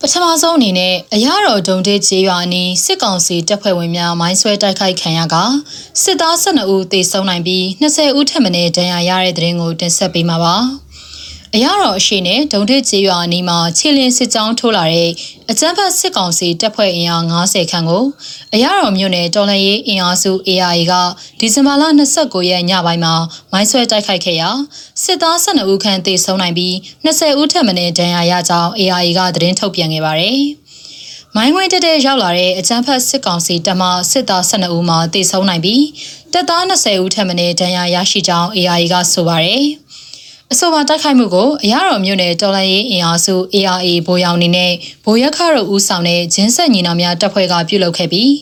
ပထမဆုံးအနေနဲ့အရတော်ဒုံတေးကျေးရွာအနီးစစ်ကောင်စီတပ်ဖွဲ့ဝင်များမိုင်းဆွဲတိုက်ခိုက်ခံရကစစ်သား12ဦးသေဆုံးနိုင်ပြီး20ဦးထပ်မံဒဏ်ရာရတဲ့တဲ့ရင်ကိုတင်ဆက်ပေးမှာပါ။ အရတော်အရှိနဲ့ဒုံထစ်ကျေးရွာအနီးမှာခြေလင်းစစ်ကြောင်းထိုးလာတဲ့အကြမ်းဖက်စစ်ကောင်စီတပ်ဖွဲ့အင်အား90ခန့်ကိုအရတော်မြို့နယ်တော်လှန်ရေးအင်အားစု ARA ကဒီဇင်ဘာလ29ရက်ညပိုင်းမှာမိုင်းဆွဲတိုက်ခိုက်ခဲ့ရာစစ်သား12ဦးခန့်သေဆုံးနိုင်ပြီး20ဦးထပ်မံဒဏ်ရာရကြောင်း ARA ကသတင်းထုတ်ပြန်ခဲ့ပါတယ်။မိုင်းဝင်းတက်တဲ့ရောက်လာတဲ့အကြမ်းဖက်စစ်ကောင်စီတပ်မှစစ်သား12ဦးမှတေဆုံးနိုင်ပြီးတပ်သား20ဦးထပ်မံဒဏ်ရာရရှိကြောင်း ARA ကဆိုပါတယ်။ အဆိုပါတိုက်ခိုက်မှုကိုအရတော်မြို့နယ်တော်လန်ရေးအင်အားစု ARA ဗိုလ်ရောင်နေနဲ့ဗိုလ်ရက်ခတို့ဦးဆောင်တဲ့ဂျင်းဆက်ညီနောင်များတပ်ဖွဲ့ကပြုလုပ်ခဲ့ပြီး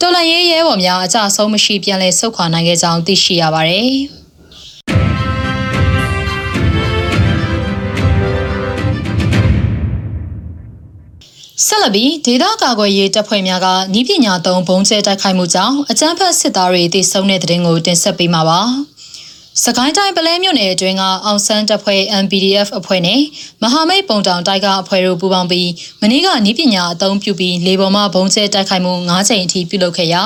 တော်လန်ရေးရဲဘော်များအကြဆုံးမရှိပြန်လည်ဆုတ်ခွာနိုင်ခဲ့ကြောင်းသိရှိရပါတယ်။ဆက်လက်ပြီးဒေသကာကွယ်ရေးတပ်ဖွဲ့များကဤပညာသုံးဘုံကျဲတိုက်ခိုက်မှုကြောင့်အကြမ်းဖက်စစ်သားတွေတိစုံတဲ့တဲ့တင်ကိုတင်ဆက်ပေးမှာပါ။ စကိုင်းတိုင်းပလဲမြို့နယ်အတွင်းကအောင်ဆန်းတပ်ဖွဲ့ MPDF အဖွဲ့နဲ့မဟာမိတ်ပုံတောင်တိုက်ကအဖွဲ့တို့ပူးပေါင်းပြီးမနေ့ကနီးပညာအသုံးပြုပြီးလေပေါ်မှဘုံကျဲတိုက်ခိုက်မှု9ချိန်အထိပြုလုပ်ခဲ့ရာ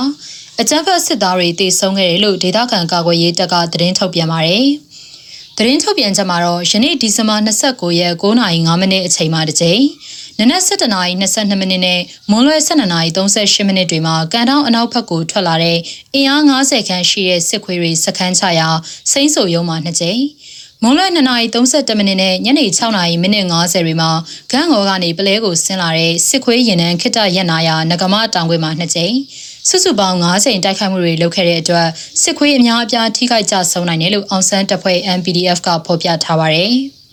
အကြမ်းဖက်စစ်သားတွေတေဆုံးခဲ့တယ်လို့ဒေသခံကာကွယ်ရေးတပ်ကသတင်းထုတ်ပြန်ပါတယ်။သတင်းထုတ်ပြန်ချက်မှာတော့ယနေ့ဒီဇင်ဘာ29ရက်9:05မိနစ်အချိန်မှာတစ်ချိန် နနက်7:22မိနစ်နဲ့မွန်းလွဲ12:38မိနစ်တွေမှာကန်တောင်းအနောက်ဘက်ကိုထွက်လာတဲ့အင်အား90ခန်းရှိတဲ့စစ်ခွေးတွေစခန်းချရာစိမ့်ဆိုရုံမှာနှစ်ကြိမ်မွန်လွဲ2:32မိနစ်နဲ့ညနေ6:00မိနစ်50တွေမှာဂန်းငေါ်ကနေပလဲကိုဆင်းလာတဲ့စစ်ခွေးရင်နှန်းခိတရက်နာယာငကမတောင်ခွေမှာနှစ်ကြိမ်စုစုပေါင်း9ချိန်တိုက်ခိုက်မှုတွေလုပ်ခဲ့တဲ့အတွက်စစ်ခွေးအများအပြားထိခိုက်ကြဆုံးနိုင်တယ်လို့အောင်ဆန်းတပ်ဖွဲ့ MPDF ကဖော်ပြထားပါတယ်။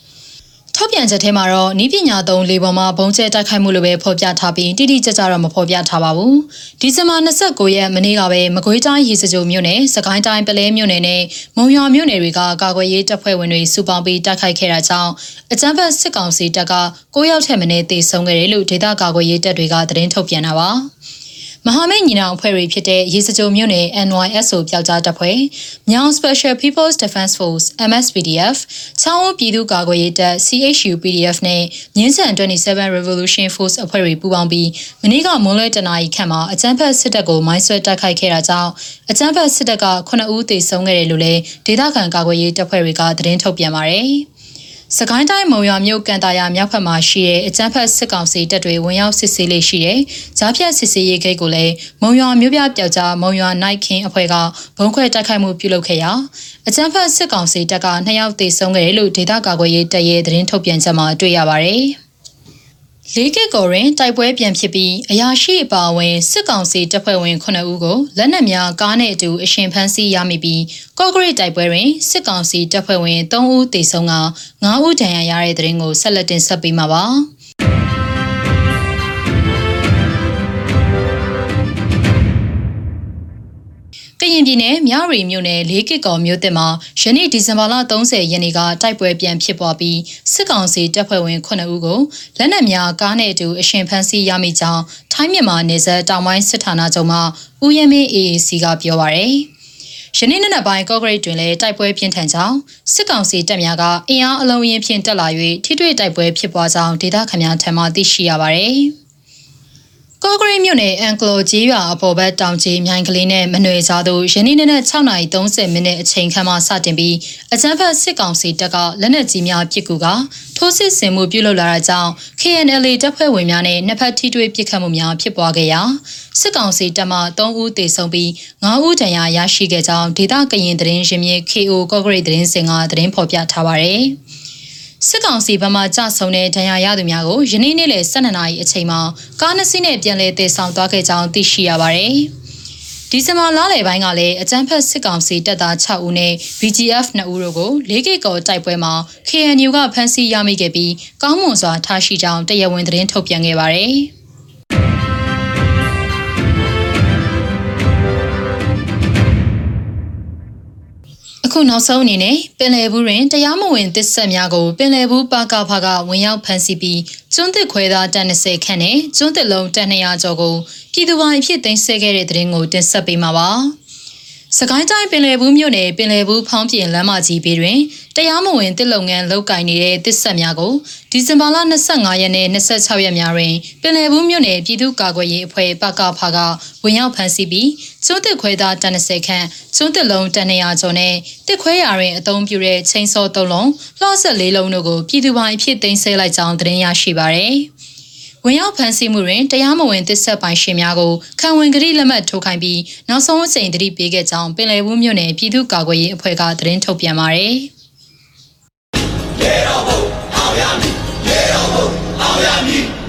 ထုတ်ပြန်ချက်ထဲမှာတော့နီးပညာသုံးလေပေါ်မှာဘုံကျဲတိုက်ခိုက်မှုလိုပဲဖော်ပြထားပြီးတိတိကျကျတော့မဖော်ပြထားပါဘူး။ဒီဇင်ဘာ29ရက်မနေ့ကပဲမကွေးတိုင်းရေစကြိုမြို့နယ်၊စကိုင်းတိုင်းပလဲမြို့နယ်နဲ့မုံရွာမြို့နယ်တွေကကာကွယ်ရေးတပ်ဖွဲ့ဝင်တွေစုပေါင်းပြီးတိုက်ခိုက်ခဲ့တာကြောင့်အကြမ်းဖက်စစ်ကောင်စီတပ်က9ရောက်ထက်မနည်းသေဆုံးခဲ့တယ်လို့ဒေသကာကွယ်ရေးတပ်တွေကသတင်းထုတ်ပြန်တာပါ။ မဟာမိတ်ညီနောင်အဖွဲ့တွေဖြစ်တဲ့ရေစကြိုမြို့နယ် NYSO ပျောက်ကြားတပ်ဖွဲ့၊မြောင် Special People's Defense Force MSPDF ၊ချောင်းဦးပြည်သူ့ကာကွယ်ရေးတပ် CHU PDF နဲ့မြင်းဆန်27 Revolution Force အဖွဲ့တွေပူးပေါင်းပြီးမနေ့ကမွန်းလွဲတနာရီခန့်မှာအကြမ်းဖက်စစ်တပ်ကိုမိုင်းဆွဲတိုက်ခိုက်ခဲ့တာကြောင့်အကြမ်းဖက်စစ်တပ်က9ဦးသေဆုံးခဲ့တယ်လို့လည်းဒေသခံကာကွယ်ရေးတပ်ဖွဲ့တွေကသတင်းထုတ်ပြန်ပါတယ်။ စကိုင်းတိုင်းမုံရွာမြို့ကန်တာယာမြောက်ဘက်မှာရှိတဲ့အကြမ်းဖက်စစ်ကောင်စီတပ်တွေဝင်ရောက်စစ်ဆေးလေးရှိတဲ့ကြားဖြတ်စစ်ဆေးရေးဂိတ်ကိုလည်းမုံရွာမြို့ပြပျောက်ကြားမုံရွာနိုင်ခင်းအဖွဲ့ကဘုံခွဲတိုက်ခိုက်မှုပြုလုပ်ခဲ့ရာအကြမ်းဖက်စစ်ကောင်စီတပ်ကနှစ်ယောက်သေဆုံးခဲ့တယ်လို့ဒေသကာကွယ်ရေးတပ်ရဲ့သတင်းထုတ်ပြန်ချက်မှာတွေ့ရပါတယ်။ လေးကစ်ကိုရင်တိုက်ပွဲပြန်ဖြစ်ပြီးအရာရှိအပါအဝင်စစ်ကောင်စီတပ်ဖွဲ့ဝင်9ဦးကိုလက်နက်များကားနဲ့အတူအရှင်ဖမ်းဆီးရမိပြီးကော့ဂရိတ်တိုက်ပွဲတွင်စစ်ကောင်စီတပ်ဖွဲ့ဝင်3ဦးသေဆုံးက9ဦးဒဏ်ရာရတဲ့တဲ့ရင်ကိုဆက်လက်တင်ဆက်ပေးမှာပါ။ ကရင်ပြည်နယ်မြရီမြို့နယ်လေးကစ်ကော်မြို့တစ်မှာယနေ့ဒီဇင်ဘာလ30ရက်နေ့ကတိုက်ပွဲပြန်ဖြစ်ပွားပြီးစစ်ကောင်စီတပ်ဖွဲ့ဝင်9ဦးကိုလက်နက်များကားနဲ့အတူအရှင်ဖမ်းဆီးရမိကြောင်းထိုင်းမြန်မာနယ်စပ်တောင်ပိုင်းစစ်ဌာနချုပ်မှဦးရမင်း AAC ကပြောပါရယ်ယနေ့နေ့နက်ပိုင်းကော့ဂရိတ်တွင်လည်းတိုက်ပွဲပြင်းထန်ကြောင်းစစ်ကောင်စီတပ်များကအင်အားအလုံးရင်ဖြင့်တက်လာ၍ထိတွေ့တိုက်ပွဲဖြစ်ပွားကြောင်းဒေသခံများထံမှသိရှိရပါရယ်။ ကော့ဂရိတ်မြို့နယ်အန်ကလိုကြီးရွာအပေါ်ဘက်တောင်ကြီးမြိုင်ကလေးနဲ့မနွေကြားသို့ယနေ့နေ့နဲ့6:30မိနစ်အချိန်ခန့်မှစတင်ပြီးအကြမ်းဖက်စစ်ကောင်စီတပ်ကလက်နက်ကြီးများပစ်ကူကထိုးစစ်ဆင်မှုပြုလုပ်လာတာကြောင့် KNL တပ်ဖွဲ့ဝင်များနဲ့နှစ်ဖက်ထိတွေ့ပစ်ခတ်မှုများဖြစ်ပွားခဲ့ရာစစ်ကောင်စီတပ်မှ3ဦးသေဆုံးပြီး9ဦးဒဏ်ရာရရှိခဲ့ကြောင်းဒေသကရင်သတင်းရင်းမြစ် KO ကော့ဂရိတ်သတင်းစင်ကသတင်းဖော်ပြထားပါဗျ။ စစ်ကောင်စီဘက်မှကြဆုံတဲ့ဒဏ်ရာရသူများကိုယနေ့နေ့လယ်12နာရီအချိန်မှာကားနှစ်စီးနဲ့ပြန်လည်တည်ဆောင်သွားခဲ့ကြောင်းသိရှိရပါတယ်။ဒီဇင်ဘာလလယ်ပိုင်းကလည်းအကြမ်းဖက်စစ်ကောင်စီတပ်သား6ဦးနဲ့ BGF 2ဦးတို့ကိုလေးကိကောတိုက်ပွဲမှာ KNU ကဖမ်းဆီးရမိခဲ့ပြီးကောင်းမွန်စွာထားရှိကြောင်းတရားဝင်သတင်းထုတ်ပြန်ခဲ့ပါတယ်။ အခုနောက်ဆုံးအနေနဲ့ပင်လယ်ဘူးတွင်တရားမဝင်တစ်ဆက်များကိုပင်လယ်ဘူးပါကဖကဝင်ရောက်ဖမ်းဆီးပြီးကျွန်းသစ်ခွဲသားတန်20ခန့်နဲ့ကျွန်းသစ်လုံးတန်200ကျော်ကိုပြည်သူပိုင်ဖြစ်သိမ်းဆည်းခဲ့တဲ့တဲ့ရင်ကိုတင်ဆက်ပေးမှာပါ။ စကိုင်းတိုင်းပင်လယ်ဘူးမြို့နယ်ပင်လယ်ဘူးဖောင်းပြင်လမ်းမကြီးဘေးတွင်တရားမဝင်တစ်လုံငန်းလောက်ကင်နေတဲ့တစ်ဆက်များကိုဒီဇင်ဘာလ25ရက်နဲ့26ရက်များတွင်ပင်လယ်ဘူးမြို့နယ်ပြည်သူ့ကာကွယ်ရေးအဖွဲ့ပကဖကဝင်ရောက်ဖမ်းဆီးပြီးကျွန်းတစ်ခွဲသားတန်20ခန့်ကျွန်းတစ်လုံးတန်200ကျော်နဲ့တစ်ခွဲရာတွင်အသုံးပြုတဲ့ချိန်စော3လုံးလှော့ဆက်4လုံးတို့ကိုပြည်သူပိုင်အဖြစ်သိမ်းဆည်းလိုက်ကြောင်းသတင်းရရှိပါရယ်။ ဝင်ရောက်ဖမ်းဆီးမှုတွင်တရားမဝင်သစ်ဆက်ပိုင်ရှင်များကိုခံဝင်ကတိလက်မှတ်ထိုးခိုင်းပြီးနောက်ဆုံးအချိန်သတိပေးခဲ့ကြောင်းပင်လယ်ဘူးမြို့နယ်ပြည်သူ့ကာကွယ်ရေးအဖွဲ့ကသတင်းထုတ်ပြန်ပါတယ်။ရေတော်ဘုံအောင်ရမည်ရေတော်ဘုံအောင်ရမည်